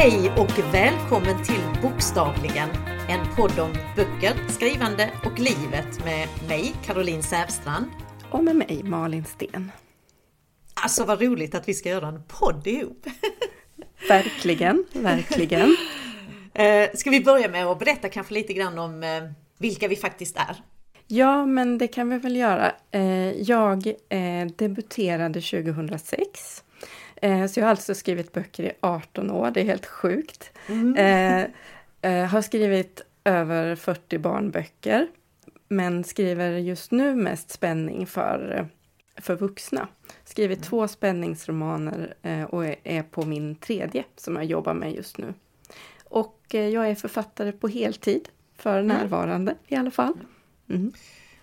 Hej och välkommen till Bokstavligen, en podd om böcker, skrivande och livet med mig, Caroline Sävstrand. Och med mig, Malin Sten. Alltså vad roligt att vi ska göra en podd ihop! Verkligen, verkligen. Eh, ska vi börja med att berätta kanske lite grann om eh, vilka vi faktiskt är? Ja, men det kan vi väl göra. Eh, jag debuterade 2006. Så jag har alltså skrivit böcker i 18 år, det är helt sjukt. Mm. Har skrivit över 40 barnböcker, men skriver just nu mest spänning för, för vuxna. Skrivit mm. två spänningsromaner och är på min tredje som jag jobbar med just nu. Och eh, jag är författare på heltid, för mm. närvarande mm. i alla fall. Mm.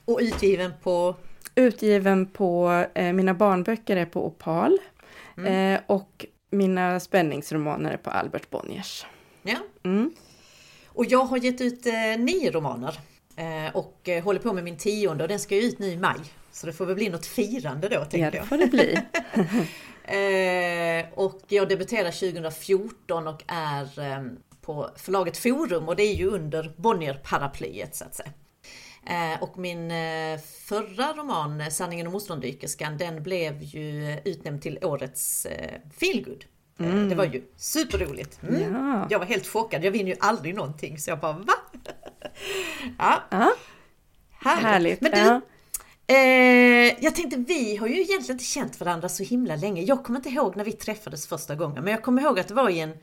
Och utgiven på? Utgiven på, eh, mina barnböcker är på Opal. Mm. Eh, och mina spänningsromaner är på Albert Bonniers. Ja. Mm. Och jag har gett ut eh, nio romaner. Eh, och eh, håller på med min tionde och den ska ju ut nu i maj. Så det får väl bli något firande då, tänker jag. Ja, det får det bli. och jag debuterade 2014 och är på förlaget Forum och det är ju under Bonnier-paraplyet så att säga. Eh, och min eh, förra roman, Sanningen om motståndsdykerskan, den blev ju utnämnd till årets eh, feelgood. Mm. Det var ju superroligt. Mm. Ja. Jag var helt chockad, jag vinner ju aldrig någonting så jag bara va? ja. ja. Härligt. Härligt. Men du, ja. Eh, jag tänkte, vi har ju egentligen inte känt varandra så himla länge. Jag kommer inte ihåg när vi träffades första gången, men jag kommer ihåg att det var i en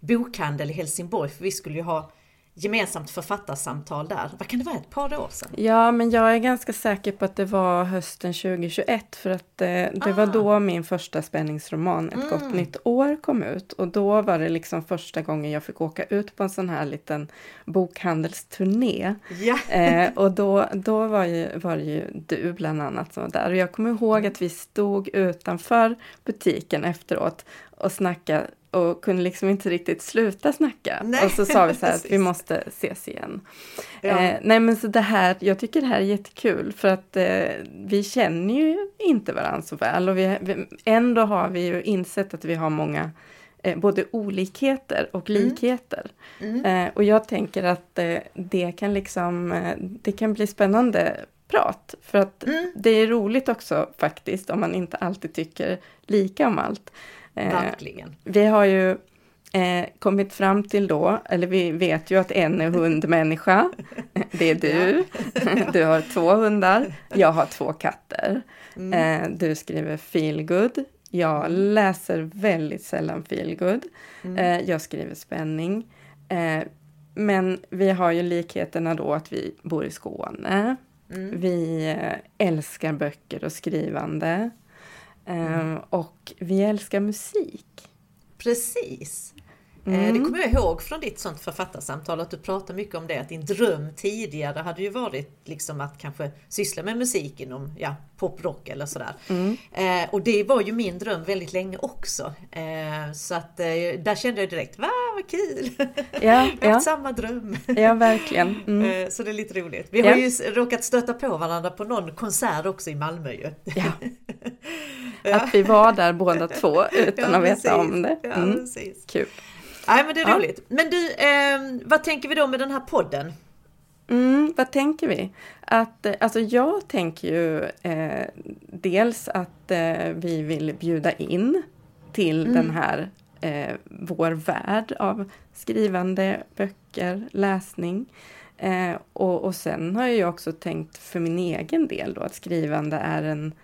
bokhandel i Helsingborg, för vi skulle ju ha gemensamt författarsamtal där. Vad kan det vara, ett par år sedan? Ja, men jag är ganska säker på att det var hösten 2021 för att eh, det ah. var då min första spänningsroman Ett mm. gott nytt år kom ut och då var det liksom första gången jag fick åka ut på en sån här liten bokhandelsturné. Ja. Eh, och då, då var, ju, var det ju du bland annat som var där och jag kommer ihåg mm. att vi stod utanför butiken efteråt och snackade och kunde liksom inte riktigt sluta snacka. Nej, och så sa vi så här att vi måste ses igen. Ja. Eh, nej men så det här, jag tycker det här är jättekul för att eh, vi känner ju inte varandra så väl och vi, vi, ändå har vi ju insett att vi har många eh, både olikheter och mm. likheter. Mm. Mm. och jag tänker att eh, det kan liksom, eh, det kan bli spännande prat. För att mm. det är roligt också faktiskt om man inte alltid tycker lika om allt. Eh, Verkligen. Vi har ju eh, kommit fram till då, eller vi vet ju att en är hundmänniska. Det är du. Du har två hundar. Jag har två katter. Mm. Eh, du skriver feelgood. Jag läser väldigt sällan feelgood. Mm. Jag skriver spänning. Men vi har ju likheterna då att vi bor i Skåne. Mm. Vi älskar böcker och skrivande. Mm. Och vi älskar musik. Precis. Eh, mm. Det kommer jag ihåg från ditt sånt författarsamtal att du pratade mycket om det, att din dröm tidigare hade ju varit liksom att kanske syssla med musik inom ja, poprock eller sådär. Mm. Eh, och det var ju min dröm väldigt länge också. Eh, så att eh, där kände jag direkt, va vad kul! Ja, vi har ja. samma dröm. Ja, verkligen. Mm. Eh, så det är lite roligt. Vi har ja. ju råkat stöta på varandra på någon konsert också i Malmö ju. Ja. Att vi var där båda två utan att veta om det. Mm. Ja, precis. Kul. Nej men det är ja. roligt. Men du, eh, vad tänker vi då med den här podden? Mm, vad tänker vi? Att, eh, alltså jag tänker ju eh, dels att eh, vi vill bjuda in till mm. den här eh, vår värld av skrivande, böcker, läsning. Eh, och, och sen har jag också tänkt för min egen del då att skrivande är en,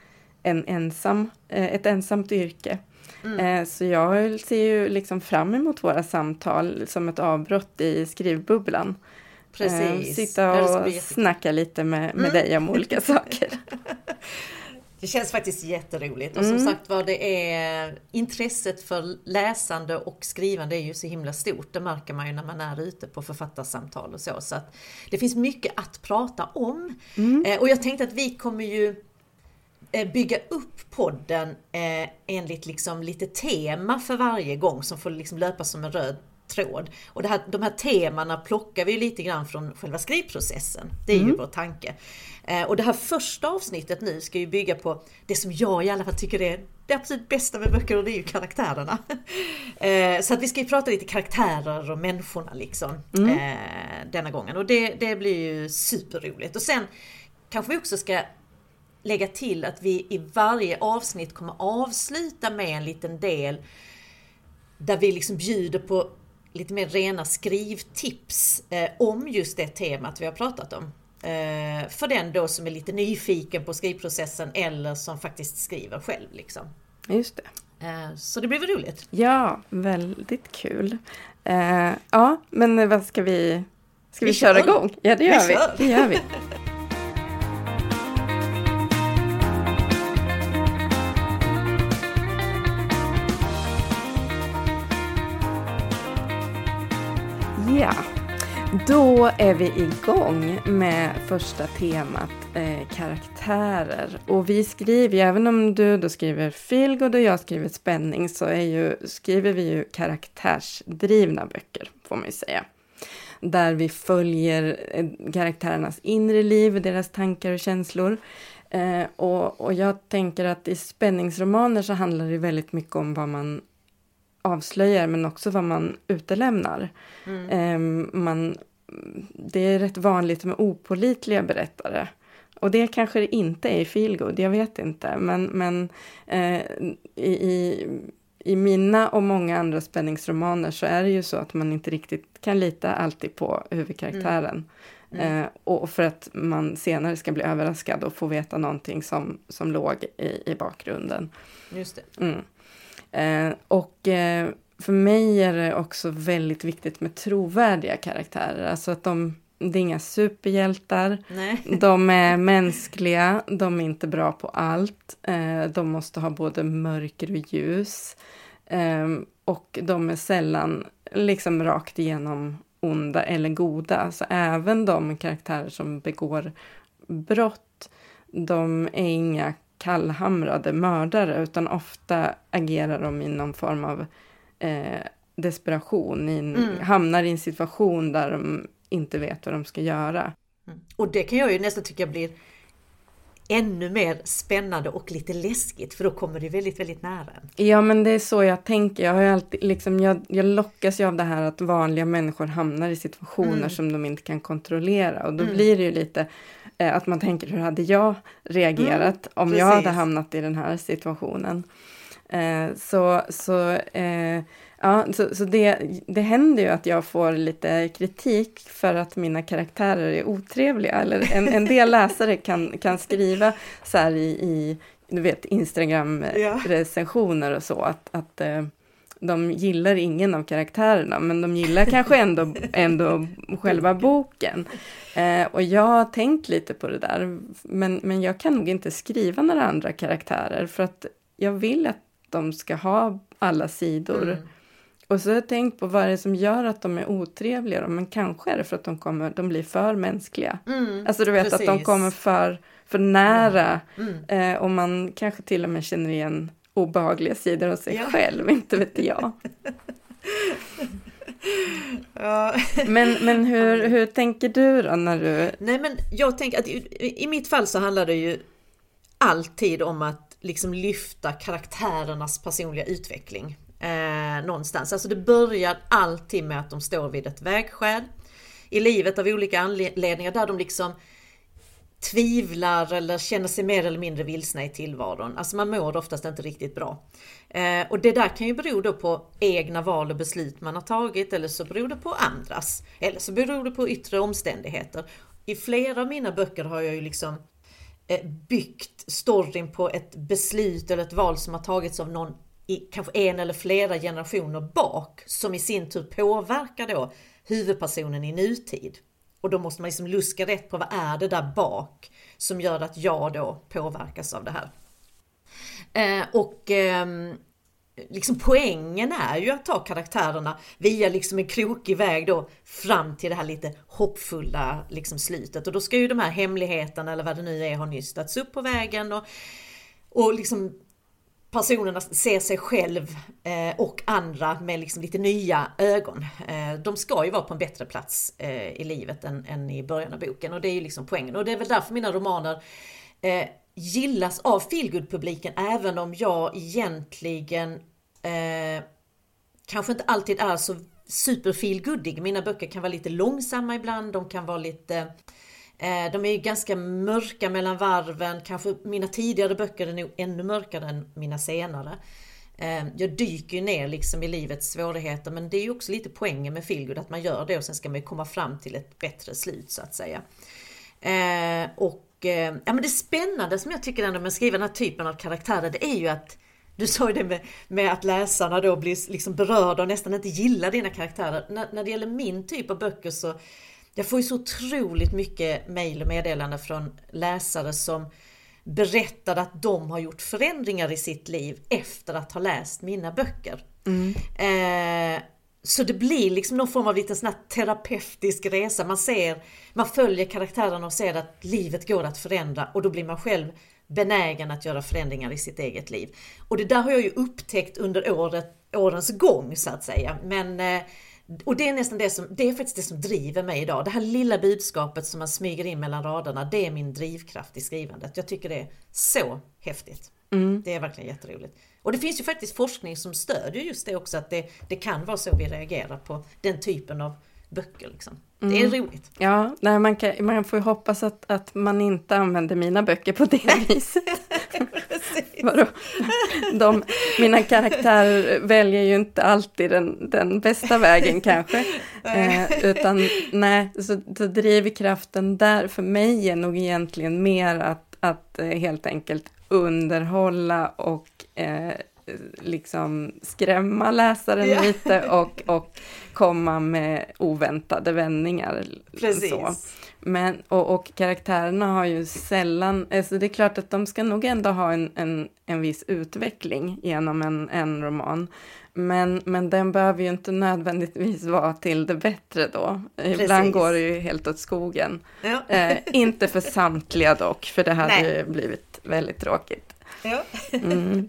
en ensam, eh, ett ensamt yrke. Mm. Eh, så jag ser ju liksom fram emot våra samtal som ett avbrott i skrivbubblan. Eh, Precis. Sitta och snacka lite med, med mm. dig om olika saker. Det känns faktiskt jätteroligt och som mm. sagt var det är intresset för läsande och skrivande är ju så himla stort. Det märker man ju när man är ute på författarsamtal och så. Så det finns mycket att prata om. Mm. Eh, och jag tänkte att vi kommer ju bygga upp podden eh, enligt liksom lite tema för varje gång som får liksom löpa som en röd tråd. Och här, de här temana plockar vi lite grann från själva skrivprocessen. Det är mm. ju vår tanke. Eh, och det här första avsnittet nu ska ju bygga på det som jag i alla fall tycker är det absolut bästa med böcker och det är ju karaktärerna. Eh, så att vi ska ju prata lite karaktärer och människorna liksom mm. Eh, denna gången och det, det blir ju superroligt. Och sen kanske vi också ska lägga till att vi i varje avsnitt kommer avsluta med en liten del där vi liksom bjuder på lite mer rena skrivtips eh, om just det temat vi har pratat om. Eh, för den då som är lite nyfiken på skrivprocessen eller som faktiskt skriver själv. Liksom. Just det. Eh, så det blir väl roligt? Ja, väldigt kul. Eh, ja, men vad ska vi... Ska vi, vi köra igång? Ja, det gör vi. vi. Det gör vi. då är vi igång med första temat eh, karaktärer. Och vi skriver ju, även om du då skriver feelgood och jag skriver spänning, så är ju, skriver vi ju karaktärsdrivna böcker, får man ju säga. Där vi följer eh, karaktärernas inre liv, deras tankar och känslor. Eh, och, och jag tänker att i spänningsromaner så handlar det väldigt mycket om vad man avslöjar men också vad man utelämnar. Mm. Eh, man, det är rätt vanligt med opolitliga berättare. Och det kanske det inte är i feelgood, jag vet inte. Men, men eh, i, i mina och många andra spänningsromaner så är det ju så att man inte riktigt kan lita alltid på huvudkaraktären. Mm. Mm. Eh, och för att man senare ska bli överraskad och få veta någonting som, som låg i, i bakgrunden. Just det. Mm. Eh, och eh, för mig är det också väldigt viktigt med trovärdiga karaktärer. Alltså att de, det är inga superhjältar. Nej. De är mänskliga, de är inte bra på allt. Eh, de måste ha både mörker och ljus. Eh, och de är sällan liksom rakt igenom onda eller goda. Alltså även de karaktärer som begår brott, de är inga kallhamrade mördare utan ofta agerar de i någon form av eh, desperation, i en, mm. hamnar i en situation där de inte vet vad de ska göra. Mm. Och det kan jag ju nästan tycka blir ännu mer spännande och lite läskigt för då kommer det väldigt, väldigt nära. Ja men det är så jag tänker. Jag, har alltid, liksom, jag, jag lockas ju av det här att vanliga människor hamnar i situationer mm. som de inte kan kontrollera och då mm. blir det ju lite att man tänker hur hade jag reagerat mm, om precis. jag hade hamnat i den här situationen. Eh, så så eh, Ja, så, så det, det händer ju att jag får lite kritik för att mina karaktärer är otrevliga. Eller en, en del läsare kan, kan skriva så här i, i du vet, Instagram-recensioner och så, att, att eh, de gillar ingen av karaktärerna, men de gillar kanske ändå, ändå själva boken. Eh, och jag har tänkt lite på det där, men, men jag kan nog inte skriva några andra karaktärer, för att jag vill att de ska ha alla sidor. Mm. Och så har jag tänkt på vad det är som gör att de är otrevliga. Men kanske är det för att de, kommer, de blir för mänskliga. Mm, alltså du vet precis. att de kommer för, för nära. Mm. Eh, och man kanske till och med känner igen obehagliga sidor av sig ja. själv, inte vet jag. ja. Men, men hur, hur tänker du då när du... Nej men jag tänker att i, i mitt fall så handlar det ju alltid om att liksom lyfta karaktärernas personliga utveckling eh, någonstans. Alltså det börjar alltid med att de står vid ett vägskäl i livet av olika anledningar där de liksom tvivlar eller känner sig mer eller mindre vilsna i tillvaron. Alltså man mår oftast inte riktigt bra. Eh, och det där kan ju bero då på egna val och beslut man har tagit eller så beror det på andras. Eller så beror det på yttre omständigheter. I flera av mina böcker har jag ju liksom eh, byggt storyn på ett beslut eller ett val som har tagits av någon i kanske en eller flera generationer bak som i sin tur påverkar då huvudpersonen i nutid. Och då måste man liksom luska rätt på vad är det där bak som gör att jag då påverkas av det här. Eh, och eh, liksom poängen är ju att ta karaktärerna via liksom en krokig väg då fram till det här lite hoppfulla liksom slutet. Och då ska ju de här hemligheterna eller vad det nu är ha nystats upp på vägen och, och liksom personerna ser sig själv eh, och andra med liksom lite nya ögon. Eh, de ska ju vara på en bättre plats eh, i livet än, än, i början av boken och det är ju liksom poängen. Och det är väl därför mina romaner gillas av feelgood-publiken även om jag egentligen eh, kanske inte alltid är så super feelgoodig. Mina böcker kan vara lite långsamma ibland, de kan vara lite Eh, Eh, de är ganska mörka mellan varven, kanske mina tidigare böcker är nog ännu mörkare än mina senare. Eh, jag dyker ju ner liksom i livets svårigheter men det är ju också lite poängen med feelgood att man gör det och sen ska man ju komma fram till ett bättre slut så att säga. Eh, och ja, men det spännande som jag tycker ändå med att skriva den här typen av karaktärer det är ju att du sa ju det med, med att läsarna då blir liksom berörda och nästan inte gillar dina karaktärer. När, när det gäller min typ av böcker så jag får ju så otroligt mycket mejl och meddelanden från läsare som berättar att de har gjort förändringar i sitt liv efter att ha läst mina böcker. Mm. Eh, så det blir liksom någon form av liten sån terapeutisk resa. Man ser, man följer karaktärerna och ser att livet går att förändra och då blir man själv benägen att göra förändringar i sitt eget liv. Och det där har jag ju upptäckt under året, årens gång så att säga. Men eh, och det är nästan det som, det är faktiskt det som driver mig idag. Det här lilla budskapet som man smyger in mellan raderna, det är min drivkraft i skrivandet. Jag tycker det är så häftigt. Mm. Det är verkligen jätteroligt. Och det finns ju faktiskt forskning som stödjer just det också, att det, det kan vara så vi reagerar på den typen av böcker. Liksom. Mm. Det är mm. roligt. Ja, nej, man, kan, man får ju hoppas att, att man inte använder mina böcker på det viset. Vadå? De, mina karaktärer väljer ju inte alltid den, den bästa vägen kanske. Eh, utan nej, så, så drivkraften där för mig är nog egentligen mer att, att eh, helt enkelt underhålla och eh, liksom skrämma läsaren ja. lite och, och komma med oväntade vändningar. Precis. Så. Men, och, och karaktärerna har ju sällan, alltså det är klart att de ska nog ändå ha en, en, en viss utveckling genom en, en roman. Men, men den behöver ju inte nödvändigtvis vara till det bättre då. Precis. Ibland går det ju helt åt skogen. Ja. Eh, inte för samtliga dock, för det hade Nej. ju blivit väldigt tråkigt. Ja. Mm.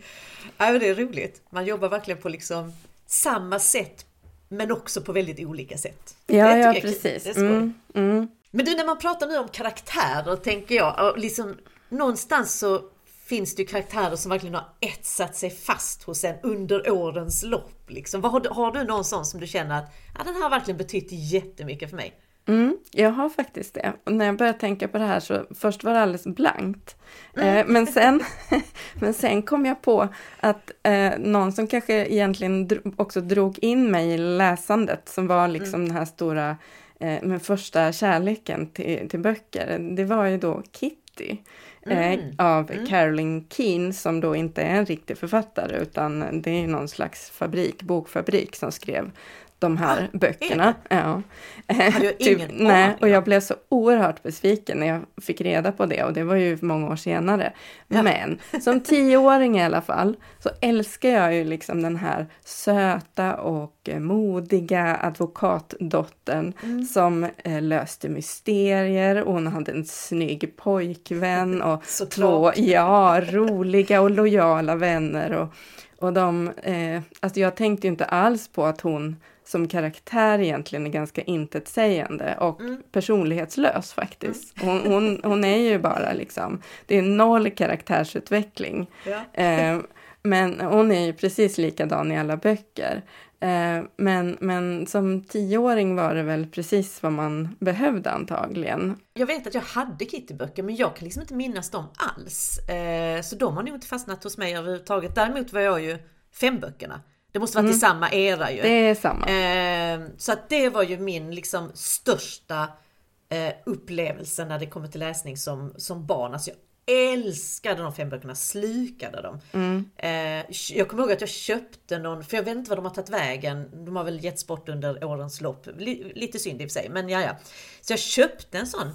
Ja, det är roligt. Man jobbar verkligen på liksom samma sätt men också på väldigt olika sätt. Ja, ja precis. Det är mm, mm. Men du, när man pratar nu om karaktärer tänker jag, liksom, någonstans så finns det ju karaktärer som verkligen har etsat sig fast hos en under årens lopp. Liksom. Har, du, har du någon sån som du känner att ja, den har verkligen betytt jättemycket för mig? Mm, jag har faktiskt det. Och när jag började tänka på det här så först var det alldeles blankt. Mm. Eh, men, sen, men sen kom jag på att eh, någon som kanske egentligen dro, också drog in mig i läsandet som var liksom mm. den här stora eh, med första kärleken till, till böcker, det var ju då Kitty. Eh, mm. av mm. Caroline Keane som då inte är en riktig författare utan det är någon slags fabrik, bokfabrik som skrev de här ah, böckerna. Ja. Hade typ, nej, och jag blev så oerhört besviken när jag fick reda på det och det var ju många år senare. Ja. Men som tioåring i alla fall så älskar jag ju liksom den här söta och modiga advokatdottern mm. som eh, löste mysterier. Hon hade en snygg pojkvän och två ja, roliga och lojala vänner. Och, och de, eh, alltså jag tänkte inte alls på att hon som karaktär egentligen är ganska intetsägande och mm. personlighetslös faktiskt. Mm. Hon, hon, hon, är ju bara liksom, det är noll karaktärsutveckling. Ja. Eh, men hon är ju precis likadan i alla böcker. Eh, men, men som tioåring var det väl precis vad man behövde antagligen. Jag vet att jag hade Kitty-böcker men jag kan liksom inte minnas dem alls. Eh, så de har nog inte fastnat hos mig överhuvudtaget. Däremot var jag ju femböckerna. Det måste varit mm. i samma era ju. Det är samma. Eh, så att det var ju min liksom största eh, upplevelse när det kommer till läsning som, som barn. Alltså jag älskade de fem böckerna, slukade dem. Mm. Eh, jag kommer ihåg att jag köpte någon, för jag vet inte vad de har tagit vägen. De har väl getts bort under årens lopp. lite synd i och för sig, men ja, ja. Så jag köpte en sån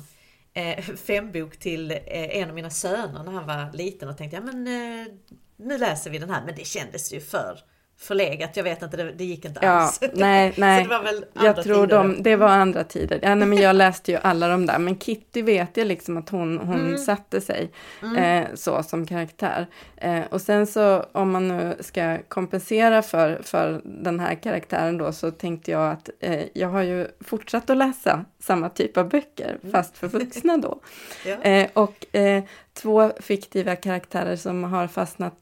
eh, fembok till eh, en av mina söner när han var liten och tänkte ja men eh, nu läser vi den här. Men det kändes ju för förlegat. Jag vet inte, det, det gick inte Ja, alls. nej, nej. Så det var väl andra Jag tror tider. de, det var andra tider. Ja, nej, men jag läste ju alla de där, men Kitty vet jag liksom att hon, hon Mm. satte sig eh, så som karaktär. Eh, och sen så om man nu ska kompensera för, för den här karaktären då så tänkte jag att eh, jag har ju fortsatt att läsa samma typ av böcker, fast för vuxna då. Ja. Eh, och eh, två fiktiva karaktärer som har fastnat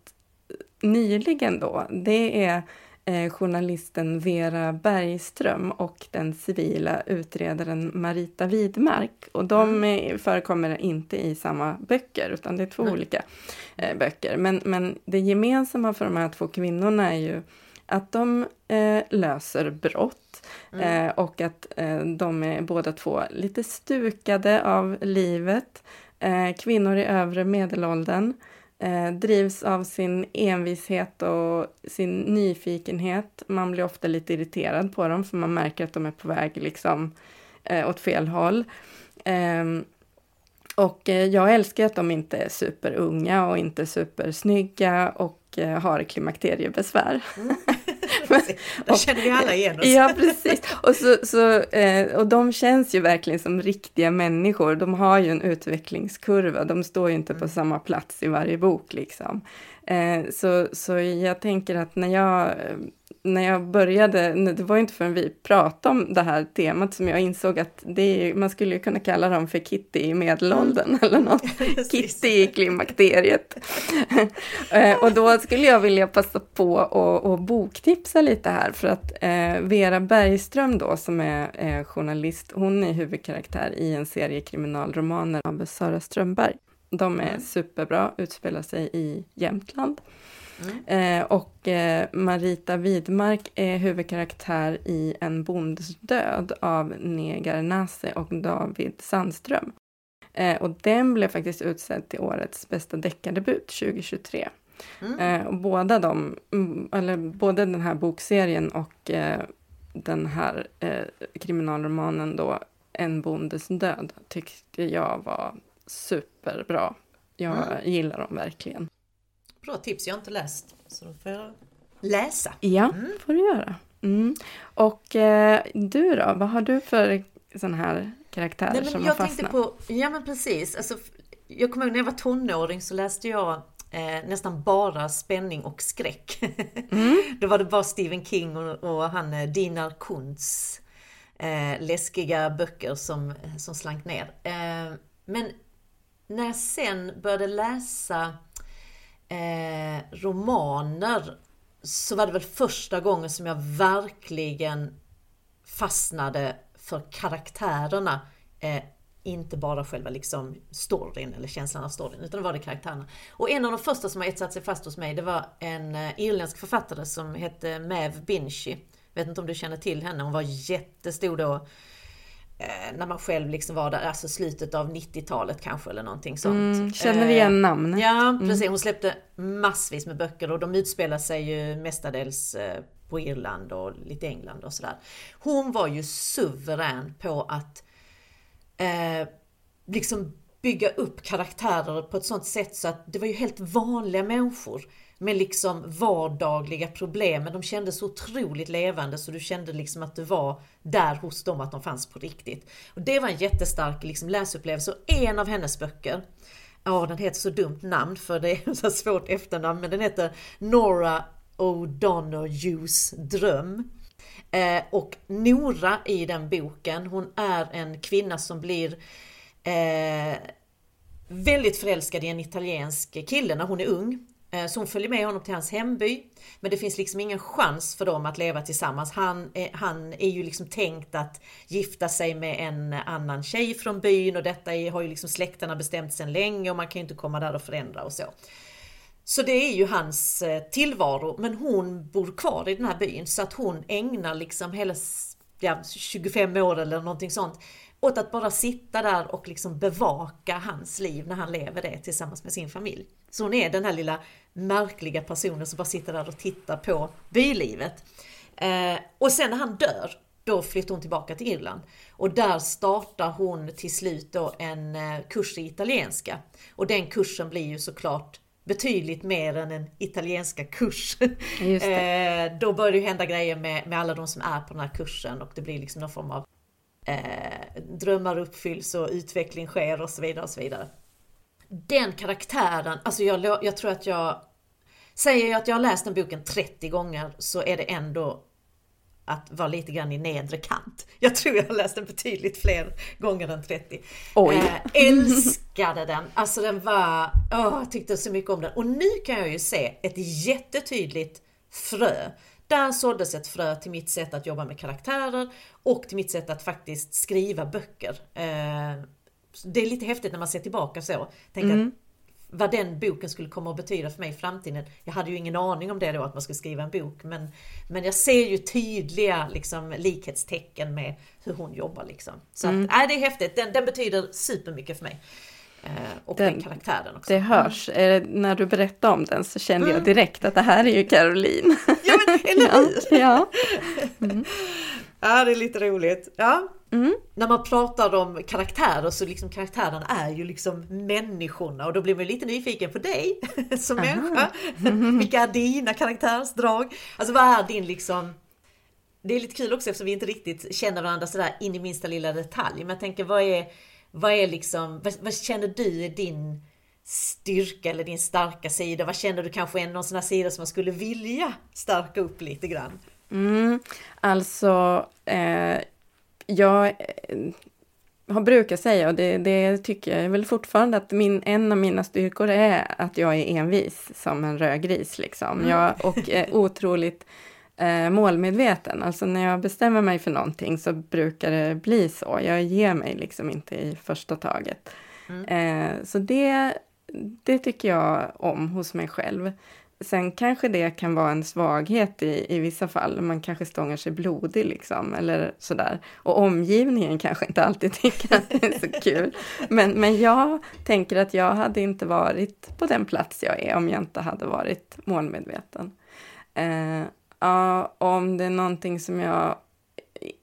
nyligen då, det är eh, journalisten Vera Bergström och den civila utredaren Marita Widmark. Och de eh, förekommer inte i samma böcker, utan det är två Nej. olika eh, böcker. Men, men det gemensamma för de här två kvinnorna är ju att de eh, löser brott Mm. eh, och att eh, de är båda två lite stukade av livet. Eh, kvinnor i övre medelåldern eh, drivs av sin envishet och sin nyfikenhet. Man blir ofta lite irriterad på dem för man märker att de är på väg liksom eh, åt fel håll. Eh, och eh, jag älskar att de inte är superunga och inte supersnygga och eh, har klimakteriebesvär. Mm. Där känner vi alla igen oss. Ja, precis. Och, så, så, eh, och de känns ju verkligen som riktiga människor. De har ju en utvecklingskurva. De står ju inte på samma plats i varje bok liksom. Eh, så, så jag tänker att när jag, när jag började, det var ju inte förrän vi pratade om det här temat som jag insåg att är, man skulle ju kunna kalla dem för Kitty i medelåldern eller något. Kitty i klimakteriet. Eh, och då skulle jag vilja passa på att och boktipsa lite här för att eh, Vera Bergström då som är eh, journalist, hon är huvudkaraktär i en serie kriminalromaner av Sara Strömberg. De är Mm. superbra, utspelar sig i Jämtland. Mm. Eh, och eh, Marita Widmark är huvudkaraktär i En bondes död av Negar Nase och David Sandström. Eh, och den blev faktiskt utsedd till årets bästa deckardebut 2023. Mm. Eh, och båda de, mm, eller både den här bokserien och eh, den här eh, kriminalromanen då, En bondes död, tyckte jag var superbra. Jag Mm. gillar dem verkligen. Bra tips, jag har inte läst. Så då får jag läsa. Ja, Mm. får du göra. Mm. Och eh, du då, vad har du för sån här karaktärer Nej, men som har jag tänkte fastnat? på, ja men precis. Alltså, jag kommer ihåg när jag var tonåring så läste jag eh, nästan bara spänning och skräck. Mm. Då var det bara Stephen King och, och han eh, Dinar Kuntz eh, läskiga böcker som, som slank ner. Eh, men när jag sen började läsa eh, romaner så var det väl första gången som jag verkligen fastnade för karaktärerna. Eh, inte bara själva liksom storyn eller känslan av storyn, utan det var det karaktärerna. Och en av de första som har etsat sig fast hos mig, det var en eh, irländsk författare som hette Maeve Binchy. Vet inte om du känner till henne, hon var jättestor då när man själv liksom var där, alltså slutet av 90-talet kanske eller någonting sånt. Mm, känner Eh, igen namnet. Ja, precis. Hon släppte massvis med böcker och de utspelar sig ju mestadels eh, på Irland och lite England och sådär. Hon var ju suverän på att eh, liksom bygga upp karaktärer på ett sånt sätt så att det var ju helt vanliga människor med liksom vardagliga problem. Men de kändes så otroligt levande så du kände liksom att du var där hos dem, att de fanns på riktigt. Och Det var en jättestark liksom, läsupplevelse. Och en av hennes böcker, ja den heter så dumt namn för det är så svårt efternamn, men den heter Nora O'Donnor Hughes dröm. Eh, och Nora i den boken, hon är en kvinna som blir eh, väldigt förälskad i en italiensk kille när hon är ung. Eh, så hon följer med honom till hans hemby. Men det finns liksom ingen chans för dem att leva tillsammans. Han är, han är ju liksom tänkt att gifta sig med en annan tjej från byn och detta är, har ju liksom släkterna bestämt sedan länge och man kan ju inte komma där och förändra och så. Så det är ju hans eh, tillvaro, men hon bor kvar i den här byn så att hon ägnar liksom hela ja, 25 år eller någonting sånt åt att bara sitta där och liksom bevaka hans liv när han lever det tillsammans med sin familj. Så hon är den här lilla märkliga personen som bara sitter där och tittar på bylivet. Eh, och sen när han dör, då flyttar hon tillbaka till Irland. Och där startar hon till slut då en eh, kurs i italienska. Och den kursen blir ju såklart betydligt mer än en italienska kurs. Eh, då börjar det hända grejer med, med alla de som är på den här kursen och det blir liksom någon form av eh, drömmar uppfylls och utveckling sker och så vidare och så vidare. Den karaktären, alltså jag, jag tror att jag Säger jag att jag har läst den boken 30 gånger så är det ändå att vara lite grann i nedre kant. Jag tror jag har läst den betydligt fler gånger än 30. Oj. Äh, älskade den! Alltså den var... Åh, jag tyckte så mycket om den. Och nu kan jag ju se ett jättetydligt frö. Där såddes ett frö till mitt sätt att jobba med karaktärer och till mitt sätt att faktiskt skriva böcker. Eh, det är lite häftigt när man ser tillbaka så. Tänk mm. att vad den boken skulle komma att betyda för mig i framtiden. Jag hade ju ingen aning om det då, att man skulle skriva en bok. Men, men jag ser ju tydliga liksom, likhetstecken med hur hon jobbar. Liksom. Så mm. att, äh, det är häftigt. Den, den betyder supermycket för mig. Eh, och den, den, karaktären också. Det hörs. Mm. när du berättade om den så kände mm. jag direkt att det här är ju Caroline. Ja, men eller hur? ja. ja. Mm. ja, det är lite roligt. Ja. Mm. När man pratar om karaktärer så liksom karaktärerna är ju liksom människorna och då blir man lite nyfiken på dig som Aha. människa. Vilka är dina karaktärsdrag? Alltså vad är din liksom det är lite kul också eftersom vi inte riktigt känner varandra sådär in i minsta lilla detalj. Men jag tänker vad är, vad är liksom, vad, vad känner du är din styrka eller din starka sida? Vad känner du kanske är någon sån här sida som man skulle vilja stärka upp lite grann? Mm, alltså, eh, jag eh, har brukat säga, och det, det, tycker jag väl fortfarande, att min, en av mina styrkor är att jag är envis som en rödgris. Liksom. Mm. Jag, och är otroligt eh, målmedveten. Alltså när jag bestämmer mig för någonting så brukar det bli så. Jag ger mig liksom inte i första taget. Mm. Eh, så det, det tycker jag om hos mig själv. Sen kanske det kan vara en svaghet i, i vissa fall. Man kanske stångar sig blodig liksom, eller sådär. Och omgivningen kanske inte alltid tycker att det är så kul. Men, men jag tänker att jag hade inte varit på den plats jag är om jag inte hade varit målmedveten. Eh, ja, om det är någonting som jag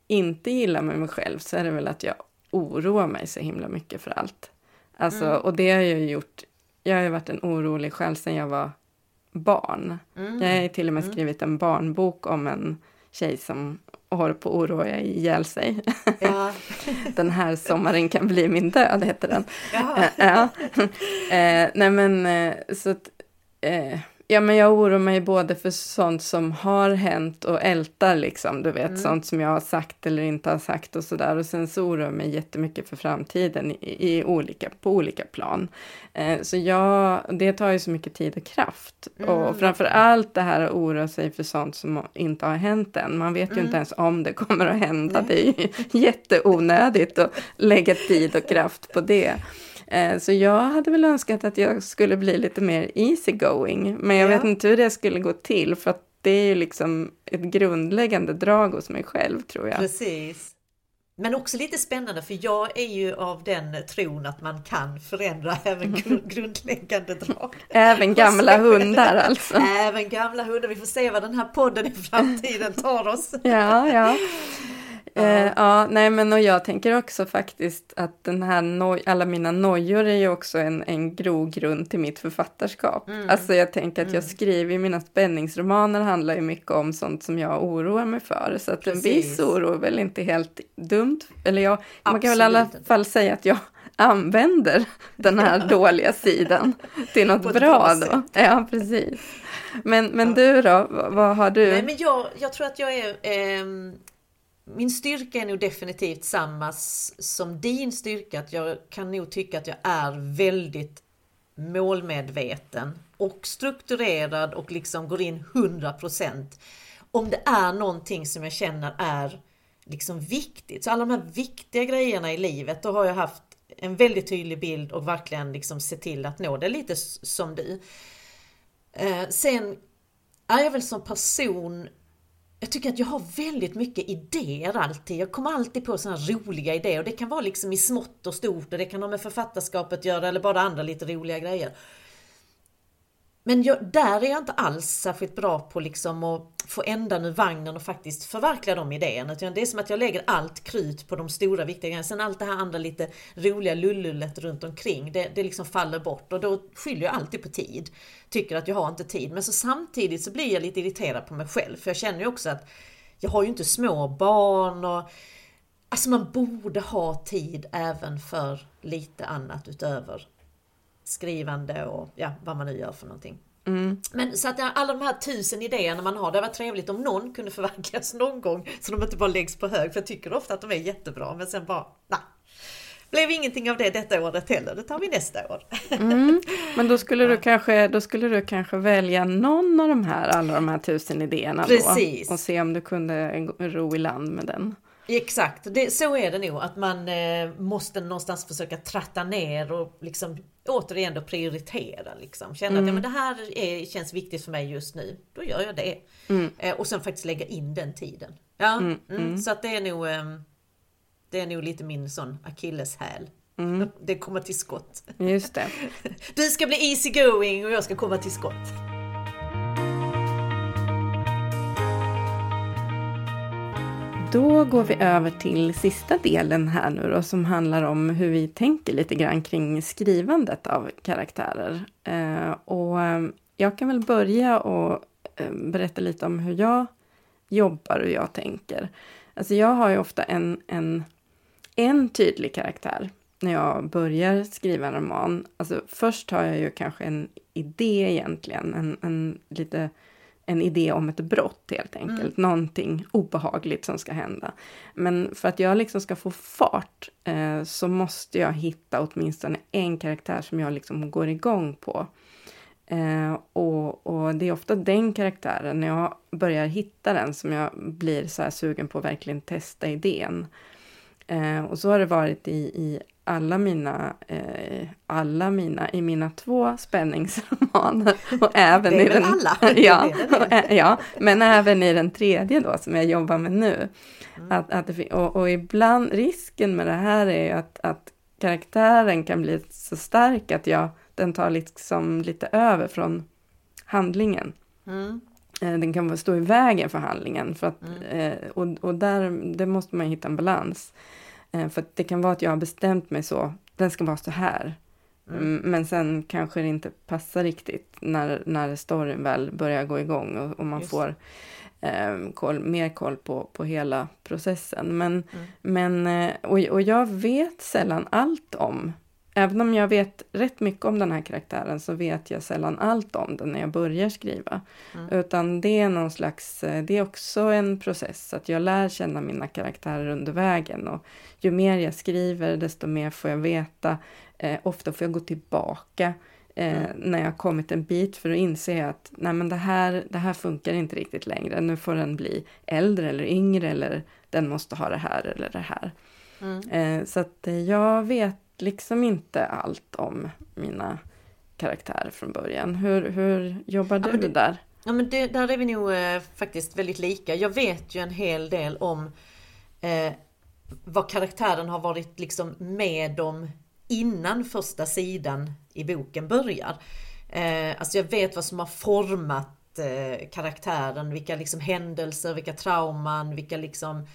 inte gillar med mig själv så är det väl att jag oroar mig så himla mycket för allt. Alltså, mm. Och det har jag gjort. Jag har ju varit en orolig själv sedan jag var barn. Mm. Jag har till och med mm. skrivit en barnbok om en tjej som håller på att oroa ihjäl sig. Ja. den här sommaren kan bli min död, heter den. Ja. ja. eh, nej men, eh, så att, eh, Ja, men jag oroar mig både för sånt som har hänt och ältar liksom, du vet, mm. sånt som jag har sagt eller inte har sagt och sådär. Och sen så oroar jag mig jättemycket för framtiden i, i olika, på olika plan. Eh, så jag, det tar ju så mycket tid och kraft. Mm. Och framför allt det här att oroa sig för sånt som inte har hänt än. Man vet ju mm. inte ens om det kommer att hända. Det är ju jätteonödigt att lägga tid och kraft på det. Eh, så jag hade väl önskat att jag skulle bli lite mer easy going. Men jag ja. vet inte hur det skulle gå till för att det är ju liksom ett grundläggande drag hos mig själv tror jag. Precis. Men också lite spännande för jag är ju av den tron att man kan förändra även grundläggande drag. Även gamla hundar alltså? Även gamla hundar. Vi får se vad den här podden i framtiden tar oss. ja, ja. Eh, ja, nej men och jag tänker också faktiskt att den här noj, alla mina nojor är ju också en, en grogrund till mitt författarskap. Mm. Alltså jag tänker att mm. jag skriver, mina spänningsromaner handlar ju mycket om sånt som jag oroar mig för. Så att Precis. en viss oro är väl inte helt dumt. Eller jag, man kan väl i alla fall säga att jag använder den här dåliga sidan till något bra, bra då. Ja, precis. Men, men ja. du då, vad, vad har du? Nej, men jag, jag tror att jag är eh, min styrka är nog definitivt samma som din styrka. Att jag kan nog tycka att jag är väldigt målmedveten och strukturerad och liksom går in 100% om det är någonting som jag känner är liksom viktigt. Så alla de här viktiga grejerna i livet, då har jag haft en väldigt tydlig bild och verkligen liksom se till att nå det lite som du. Eh, sen är jag väl som person jag tycker att jag har väldigt mycket idéer alltid. Jag kommer alltid på sådana roliga idéer och det kan vara liksom i smått och stort och det kan ha med författarskapet att göra eller bara andra lite roliga grejer men jag, där är jag inte alls särskilt bra på liksom att få ändan ur vagnen och faktiskt förverkliga de idéerna. Utan det är som att jag lägger allt krut på de stora viktiga grejerna. Sen allt det här andra lite roliga lullullet runt omkring, det, det liksom faller bort. Och då skyller jag alltid på tid. Tycker att jag har inte tid. Men så samtidigt så blir jag lite irriterad på mig själv. För jag känner ju också att jag har ju inte små barn och Alltså man borde ha tid även för lite annat utöver skrivande och ja, vad man nu gör för någonting. Mm. Men så att alla de här tusen idéerna man har, det var trevligt om någon kunde förverkligas någon gång så de inte bara läggs på hög. För jag tycker ofta att de är jättebra men sen bara, nej. Blev ingenting av det detta året heller, det tar vi nästa år. Mm. Men då skulle, du kanske, då skulle du kanske välja någon av de här, alla de här tusen idéerna Precis. då och se om du kunde ro i land med den. Exakt, det, så är det nog att man eh, måste någonstans försöka tratta ner och liksom återigen då prioritera. Liksom. Känna Mm. att ja, men det här är, känns viktigt för mig just nu, då gör jag det. Mm. Eh, och sen faktiskt lägga in den tiden. Ja, Mm, mm, mm. Så att det är nog eh, det är nog lite min sån akilleshäl. Mm. Det kommer till skott. Just det. Du ska bli easy going och jag ska komma till skott. Då går vi över till sista delen här nu då, som handlar om hur vi tänker lite grann kring skrivandet av karaktärer. Eh, och eh, jag kan väl börja och eh, berätta lite om hur jag jobbar och hur jag tänker. Alltså jag har ju ofta en, en, en tydlig karaktär när jag börjar skriva en roman. Alltså först har jag ju kanske en idé egentligen, en, en lite en idé om ett brott helt enkelt. Någonting obehagligt som ska hända. Men för att jag liksom ska få fart eh, så måste jag hitta åtminstone en karaktär som jag liksom går igång på. Eh, och, och det är ofta den karaktären, när jag börjar hitta den, som jag blir så här sugen på att verkligen testa idén. Eh, och så har det varit i, i alla mina, eh, alla mina, i mina två spänningsromaner. Och även i den, alla? Ja, och ja, men även i den tredje då som jag jobbar med nu. Mm. Att, att det, och, och ibland, risken med det här är ju att, att karaktären kan bli så stark att jag, den tar liksom lite över från handlingen. Mm. Eh, Den kan stå i vägen för handlingen. För att, Mm. eh, och och där, det måste man hitta en balans. Eh, För det kan vara att jag har bestämt mig så, den ska vara så här. Mm. Mm, Men sen kanske det inte passar riktigt när, när storyn väl börjar gå igång och, och man Just. får eh, koll, mer koll på, på hela processen. Men, Mm. men, eh, och, och jag vet sällan allt om, även om jag vet rätt mycket om den här karaktären så vet jag sällan allt om den när jag börjar skriva. Mm. Utan det är någon slags, eh, det är också en process att jag lär känna mina karaktärer under vägen och ju mer jag skriver desto mer får jag veta. Eh, ofta får jag gå tillbaka eh, när jag har kommit en bit för att inse att nej men det här, det här funkar inte riktigt längre. Nu får den bli äldre eller yngre eller den måste ha det här eller det här. Mm. Eh, så att eh, jag vet liksom inte allt om mina karaktärer från början. Hur, hur jobbar du men det- där? Ja men det, där är vi nog eh, faktiskt väldigt lika. Jag vet ju en hel del om eh, vad karaktären har varit liksom med om innan första sidan i boken börjar. Eh, alltså jag vet vad som har format eh, karaktären, vilka liksom händelser, vilka trauman, vilka liksom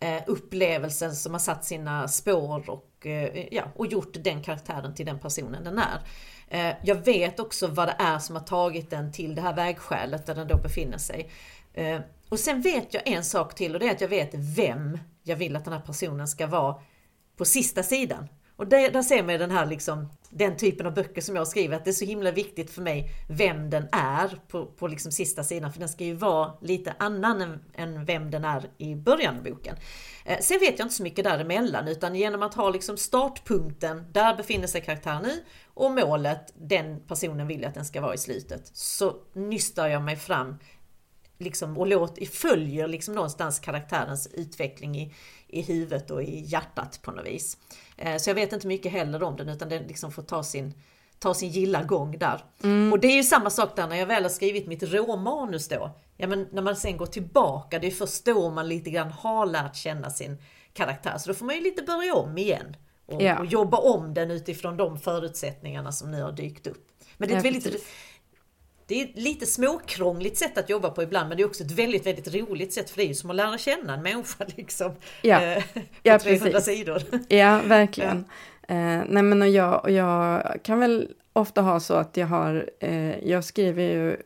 eh, som har satt sina spår och, eh, ja, och gjort den karaktären till den personen den är. Eh, jag vet också vad det är som har tagit den till det här vägskälet där den då befinner sig. Eh, och sen vet jag en sak till och det är att jag vet vem jag vill att den här personen ska vara på sista sidan. Och där, där ser man ju den här liksom, den typen av böcker som jag skriver, att det är så himla viktigt för mig vem den är på, på liksom sista sidan, för den ska ju vara lite annan än, än vem den är i början av boken. Eh, sen vet jag inte så mycket däremellan, utan genom att ha liksom startpunkten, där befinner sig karaktären nu, och målet, den personen vill jag att den ska vara i slutet, så nystar jag mig fram liksom, och låt, följer liksom någonstans karaktärens utveckling i, i huvudet och i hjärtat på något vis. Eh, så jag vet inte mycket heller om den utan den liksom får ta sin, ta sin gilla gång där. Och det är ju samma sak där när jag väl har skrivit mitt råmanus då. Ja men när man sen går tillbaka, det är först då man lite grann har lärt känna sin karaktär. Så då får man ju lite börja om igen. Och, Ja. och jobba om den utifrån de förutsättningarna som nu har dykt upp. Men det är ett Ja, väldigt precis. Det är lite småkrångligt sätt att jobba på ibland men det är också ett väldigt, väldigt roligt sätt för det är ju som att lära känna en människa liksom. Ja, eh, på ja 300 precis. sidor. Ja, verkligen. Eh, nej men och jag, och jag kan väl ofta ha så att jag har, eh, jag skriver ju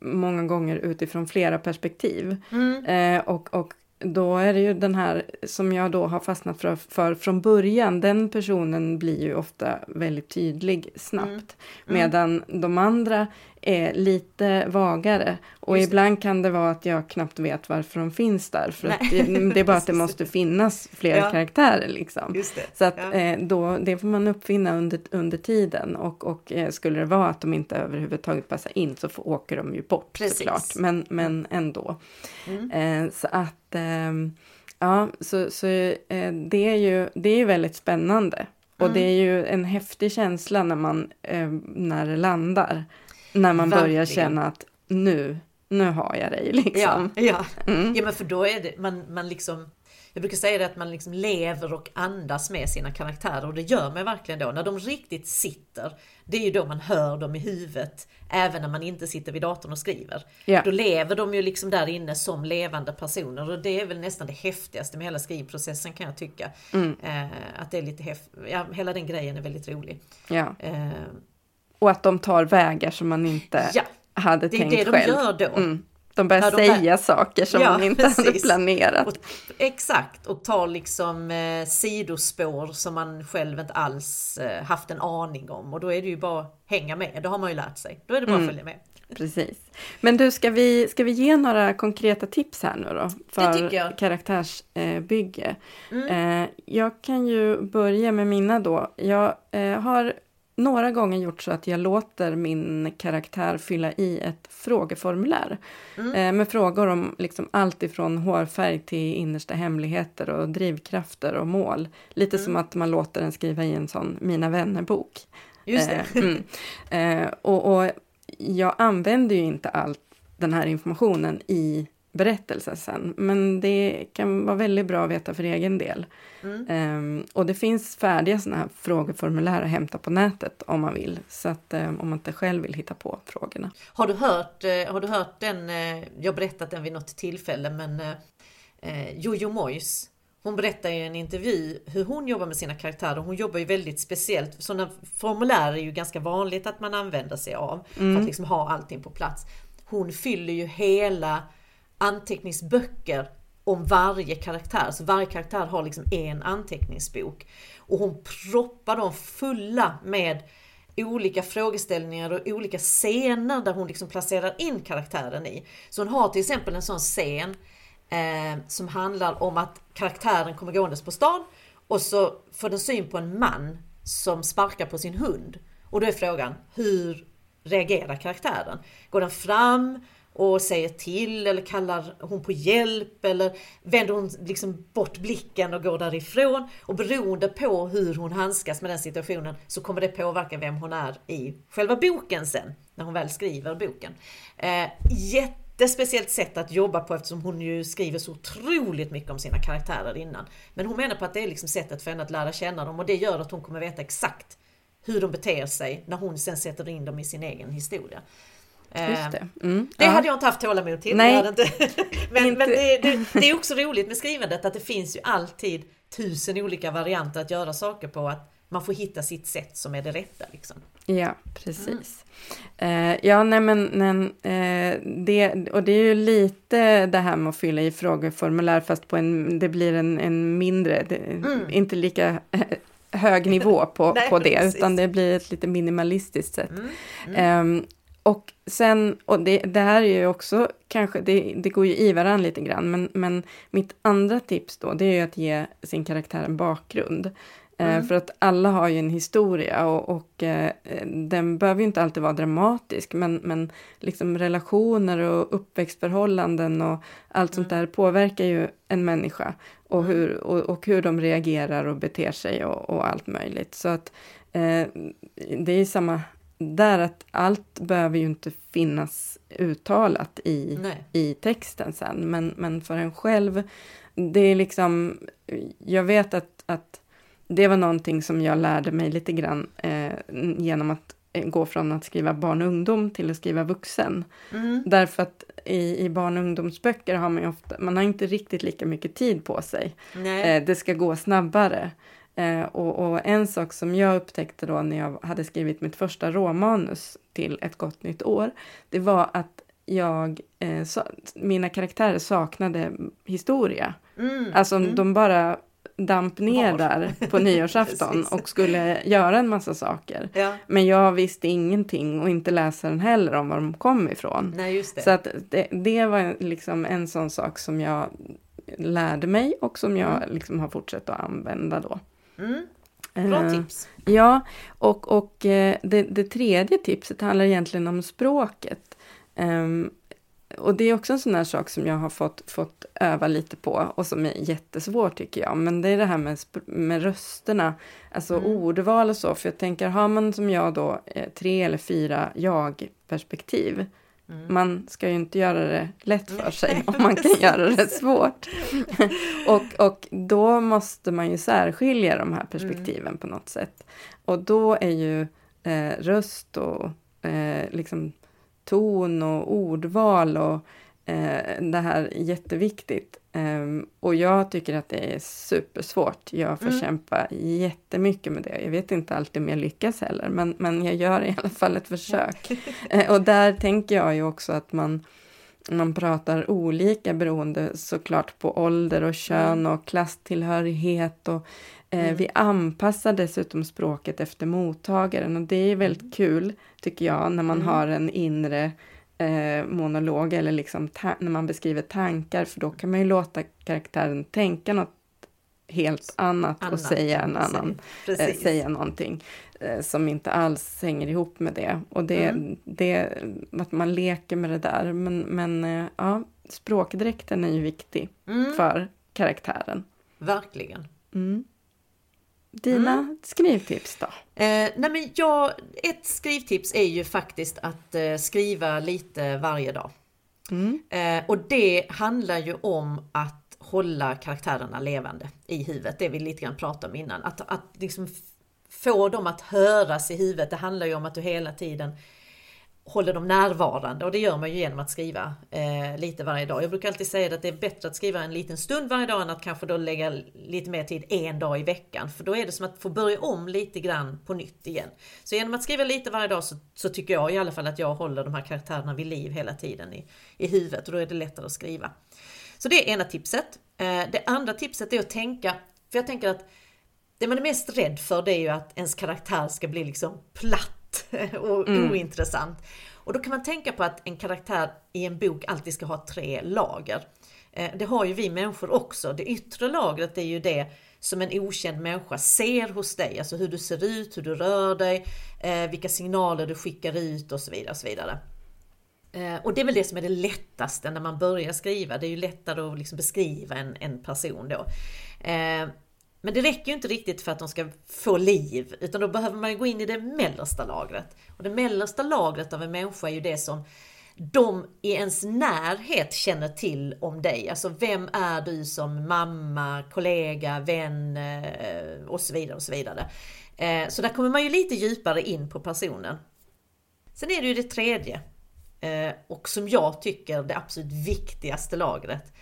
många gånger utifrån flera perspektiv. Mm. Eh, och, och då är det ju den här som jag då har fastnat för, för från början, den personen blir ju ofta väldigt tydlig snabbt. Mm. Medan de andra är lite vagare. Och Just det. ibland kan det vara att jag knappt vet varför de finns där. För det, det är bara att det måste finnas fler Ja. karaktärer liksom. Just det. Så att Ja. eh, då, det får man uppfinna under, under tiden och, och eh, skulle det vara att de inte överhuvudtaget passar in så får, åker de ju bort Precis. såklart. Men, men ändå. Mm. Eh, så att ehm, ja, så, så eh, det är ju det är ju väldigt spännande. Och Mm. det är ju en häftig känsla när man eh, när det landar. När man börjar känna att nu, nu har jag dig liksom. Ja, ja. Mm. ja men för då är det, man, man liksom jag brukar säga det att man liksom lever och andas med sina karaktärer och det gör man verkligen då. När de riktigt sitter, det är ju då man hör dem i huvudet, även när man inte sitter vid datorn och skriver. Ja. Då lever de ju liksom där inne som levande personer och det är väl nästan det häftigaste med hela skrivprocessen kan jag tycka. Mm. Eh, att det är lite häft... ja, hela den grejen är väldigt rolig. Ja. Eh, Och att de tar vägar som man inte ja, hade det är tänkt det de själv. gör då. Mm. De börjar de säga saker som Ja, man inte hade precis. planerat. Och, exakt, och tar liksom eh, sidospår som man själv inte alls eh, haft en aning om. Och då är det ju bara att hänga med, det har man ju lärt sig. Då är det bara Mm. att följa med. Precis. Men du, ska vi, ska vi ge några konkreta tips här nu då? För karaktärsbygge. Mm. Eh, jag kan ju börja med mina då. Jag eh, har några gånger gjort så att jag låter min karaktär fylla i ett frågeformulär. Mm. Eh, med frågor om liksom allt ifrån hårfärg till innersta hemligheter och drivkrafter och mål. Lite Mm. som att man låter den skriva i en sån Mina vänner-bok. Just det. Eh, mm. eh, och, och jag använder ju inte all den här informationen i berättelsen sen, men det kan vara väldigt bra att veta för egen del. Mm. Ehm, och det finns färdiga sådana här frågeformulär att hämta på nätet om man vill, så att eh, om man inte själv vill hitta på frågorna. Har du hört, eh, har du hört den, eh, jag har berättat den vid något tillfälle, men eh, Jojo Moyes, hon berättar i en intervju hur hon jobbar med sina karaktärer. Hon jobbar ju väldigt speciellt. Sådana formulär är ju ganska vanligt att man använder sig av för att liksom ha allting på plats. Hon fyller ju hela anteckningsböcker om varje karaktär. Så varje karaktär har liksom en anteckningsbok. Och hon proppar dem fulla med olika frågeställningar och olika scener där hon liksom placerar in karaktären i. Så hon har till exempel en sån scen eh, som handlar om att karaktären kommer gåendes på stan och så får den syn på en man som sparkar på sin hund. Och då är frågan, hur reagerar karaktären? Går den fram och säger till eller kallar hon på hjälp eller vänder hon liksom bort blicken och går därifrån? Och beroende på hur hon handskas med den situationen så kommer det påverka vem hon är i själva boken sen, när hon väl skriver boken. Eh, jättespeciellt sätt att jobba på eftersom hon ju skriver så otroligt mycket om sina karaktärer innan. Men hon menar på att det är liksom sättet för henne att lära känna dem och det gör att hon kommer veta exakt hur de beter sig när hon sen sätter in dem i sin egen historia. Eh, Just det. Mm, det ja. hade jag inte haft tålamod till. Nej. Inte. men Inte. men det, det, det är också roligt med skrivandet att det finns ju alltid tusen olika varianter att göra saker på. Att man får hitta sitt sätt som är det rätta. Liksom. Ja, precis. Eh, ja, nej men, men eh, det, och det är ju lite det här med att fylla i frågeformulär fast på en, det blir en, en mindre, det, inte lika hög nivå på, Mm. Nej, på det, precis. utan det blir ett lite minimalistiskt sätt. Mm. Ehm, och sen, och det, det här är ju också kanske, det, det går ju i varandra lite grann, men, men mitt andra tips då, det är ju att ge sin karaktär en bakgrund. Eh, Mm. För att alla har ju en historia och, och eh, den behöver ju inte alltid vara dramatisk, men, men liksom relationer och uppväxtförhållanden och allt sånt där påverkar ju en människa och hur, och, och hur de reagerar och beter sig och, och allt möjligt. Så att eh, det är ju samma där att allt behöver ju inte finnas uttalat i, Nej. i texten sen, men, men för en själv, det är liksom, jag vet att, att det var någonting som jag lärde mig lite grann eh, genom att eh, gå från att skriva barn och ungdom till att skriva vuxen. Mm. Därför att i, i barn och ungdomsböcker har man ofta, man har inte riktigt lika mycket tid på sig. Eh, det ska gå snabbare. Eh, och, och, en sak som jag upptäckte då när jag hade skrivit mitt första råmanus till Ett gott nytt år, det var att jag, eh, sa, mina karaktärer saknade historia. Mm. Alltså mm. de bara damp ner Var. där på nyårsafton och skulle göra en massa saker. Ja, Men jag visste ingenting och inte läsaren heller om var de kom ifrån. nej. Så att det, det var liksom en sån sak som jag lärde mig och som jag liksom har fortsatt att använda då. Mm. Bra Eh, tips. Ja, och, och eh, det, det tredje tipset handlar egentligen om språket. Ehm, och det är också en sån här sak som jag har fått, fått öva lite på och som är jättesvårt tycker jag. Men det är det här med, med rösterna, alltså Mm. ordval och så. För jag tänker, har man som jag då eh, tre eller fyra jag-perspektiv, Mm. man ska ju inte göra det lätt för sig om man kan göra det svårt. och, och då måste man ju särskilja de här perspektiven på något sätt. Och då är ju eh, röst och eh, liksom ton och ordval och eh, det här jätteviktigt. Ehm, och jag tycker att det är supersvårt. Jag får Mm. kämpa jättemycket med det. Jag vet inte alltid om jag lyckas heller, men, men jag gör i alla fall ett försök. Eh, och där tänker jag ju också att man, man pratar olika beroende såklart på ålder och kön och klasstillhörighet. Och, eh, Mm. Vi anpassar dessutom språket efter mottagaren och det är väldigt kul tycker jag när man Mm. har en inre eh, monolog eller liksom när man beskriver tankar för då kan man ju låta karaktären tänka något helt annat, och Annat, säga en annan säga. eh, säga någonting eh, som inte alls hänger ihop med det. Och det, Mm. det att man leker med det där. Men, men eh, ja, språkdräkten är ju viktig Mm. för karaktären. Verkligen. Mm. Dina Mm. skrivtips då? Eh, nej men jag, ett skrivtips är ju faktiskt att eh, skriva lite varje dag. Mm. Eh, och det handlar ju om att hålla karaktärerna levande i huvudet. Det vi lite grann pratade om innan. Att, att liksom få dem att höras i huvudet. Det handlar ju om att du hela tiden håller dem närvarande och det gör man ju genom att skriva eh, lite varje dag. Jag brukar alltid säga att det är bättre att skriva en liten stund varje dag än att kanske då lägga lite mer tid en dag i veckan. För då är det som att få börja om lite grann på nytt igen. Så genom att skriva lite varje dag så, så tycker jag i alla fall att jag håller de här karaktärerna vid liv hela tiden i, i huvudet och då är det lättare att skriva. Så det är ena tipset. Eh, det andra tipset är att tänka, för jag tänker att det man är mest rädd för det är ju att ens karaktär ska bli liksom platt och ointressant. Och då kan man tänka på att en karaktär i en bok alltid ska ha tre lager. Eh, Det har ju vi människor också. Det yttre lagret är ju det som en okänd människa ser hos dig, alltså hur du ser ut, hur du rör dig, eh, vilka signaler du skickar ut och så vidare. Och så vidare. Eh, Och det är väl det som är det lättaste när man börjar skriva. Det är ju lättare att liksom beskriva en, en person då. Men det räcker ju inte riktigt för att de ska få liv, utan då behöver man gå in i det mellersta lagret. Och det mellersta lagret av en människa är ju det som de i ens närhet känner till om dig. Alltså vem är du som mamma, kollega, vän eh, och så vidare. och Så vidare. Eh, så där kommer man ju lite djupare in på personen. Sen är det ju det tredje eh, och som jag tycker det absolut viktigaste lagret.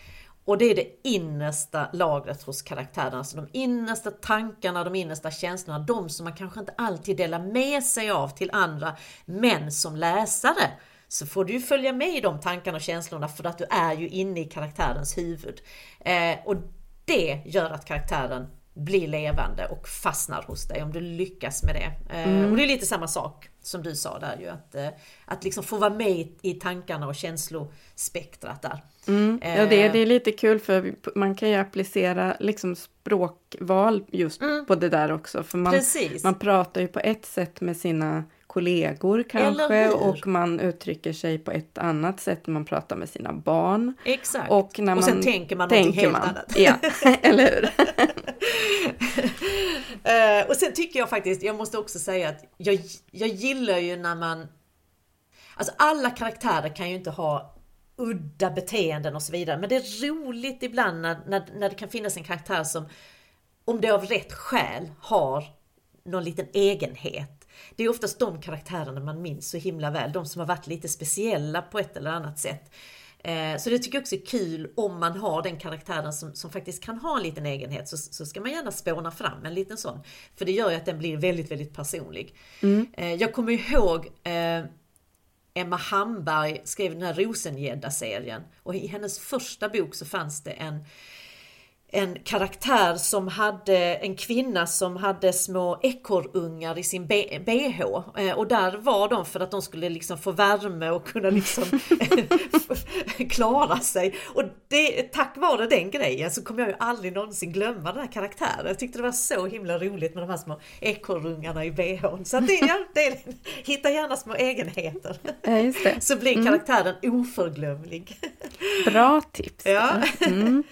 Och det är det innersta lagret hos karaktärerna, alltså de innersta tankarna, de innersta känslorna, de som man kanske inte alltid delar med sig av till andra, men som läsare så får du följa med i de tankarna och känslorna för att du är ju inne i karaktärens huvud. Eh, och det gör att karaktären blir levande och fastnar hos dig om du lyckas med det. Eh, Och det är lite samma sak som du sa där ju, att, eh, att liksom få vara med i, i tankarna och känslospektrat där. Mm. Ja, det, det är lite kul för man kan ju applicera liksom språkval just på det där också. För man, Precis. man pratar ju på ett sätt med sina kollegor kanske och man uttrycker sig på ett annat sätt när man pratar med sina barn. Exakt. Och, när Och sen tänker man tänker helt man. annat. Ja, eller hur? Eh, och sen tycker jag faktiskt, jag måste också säga att jag, jag gillar ju när man... Alltså alla karaktärer kan ju inte ha udda beteenden och så vidare. Men det är roligt ibland när, när, när det kan finnas en karaktär som, om det av rätt skäl, har någon liten egenhet. det är oftast de karaktärerna man minns så himla väl, de som har varit lite speciella på ett eller annat sätt. Eh, så det tycker jag också är kul om man har den karaktären som, som faktiskt kan ha en liten egenhet så, så ska man gärna spåna fram en liten sån. För det gör ju att den blir väldigt, väldigt personlig. Mm. Eh, jag kommer ihåg eh, Emma Hamberg skrev den här Rosengädda-serien och i hennes första bok så fanns det en en karaktär som hade en kvinna som hade små ekorrungar i sin bh eh, och där var de för att de skulle liksom få värme och kunna liksom klara sig. Och det, tack vare den grejen så kommer jag ju aldrig någonsin glömma den här karaktären. Jag tyckte det var så himla roligt med de här små ekorrungarna i bhn. Så det, ja, det, hitta gärna små egenheter. Ja, så blir mm. karaktären mm. oförglömlig. Bra tips. Ja. Mm.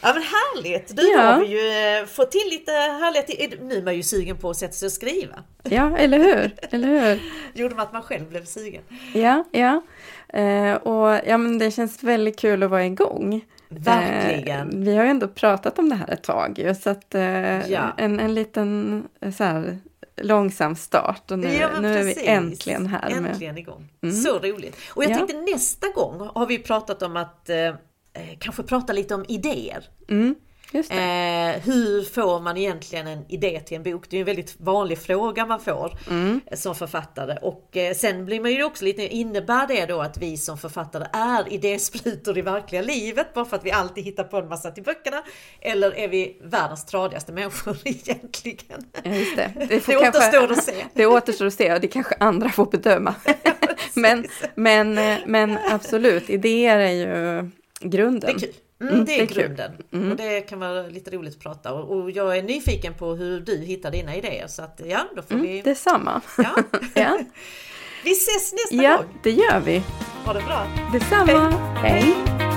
Ja men härligt! Du ja. har vi ju eh, fått till lite härligt. Nu är man ju sugen på att sätta sig och skriva. Ja, eller hur? eller hur? gjorde man att man själv blev sugen. Ja, ja. Eh, och ja, men det känns väldigt kul att vara igång. Verkligen! Eh, vi har ju ändå pratat om det här ett tag ju, så att eh, ja. en, en liten eh, så här, långsam start och nu, ja, nu är vi äntligen här. Äntligen med... igång! Mm. Så roligt! Och jag ja. tänkte nästa gång har vi pratat om att eh, kanske prata lite om idéer. Mm. Eh, hur får man egentligen en idé till en bok? Det är en väldigt vanlig fråga man får mm. som författare. Och eh, sen blir man ju också lite, innebär det då att vi som författare är idésprutor i verkliga livet bara för att vi alltid hittar på en massa till böckerna? Eller är vi världens tradigaste människor egentligen? Just det det, det återstår att se. Det återstår att se och det kanske andra får bedöma. men, men, eh, men absolut, idéer är ju grunden. Det är kul. Mm, mm, det är, det är grunden mm. och det kan vara lite roligt att prata och, och, jag är nyfiken på hur du hittar dina idéer så att ja, då får mm, vi... Detsamma! Ja. ja. vi ses nästa ja, gång! Ja, det gör vi! Ha det bra! Detsamma! Hej! Hej.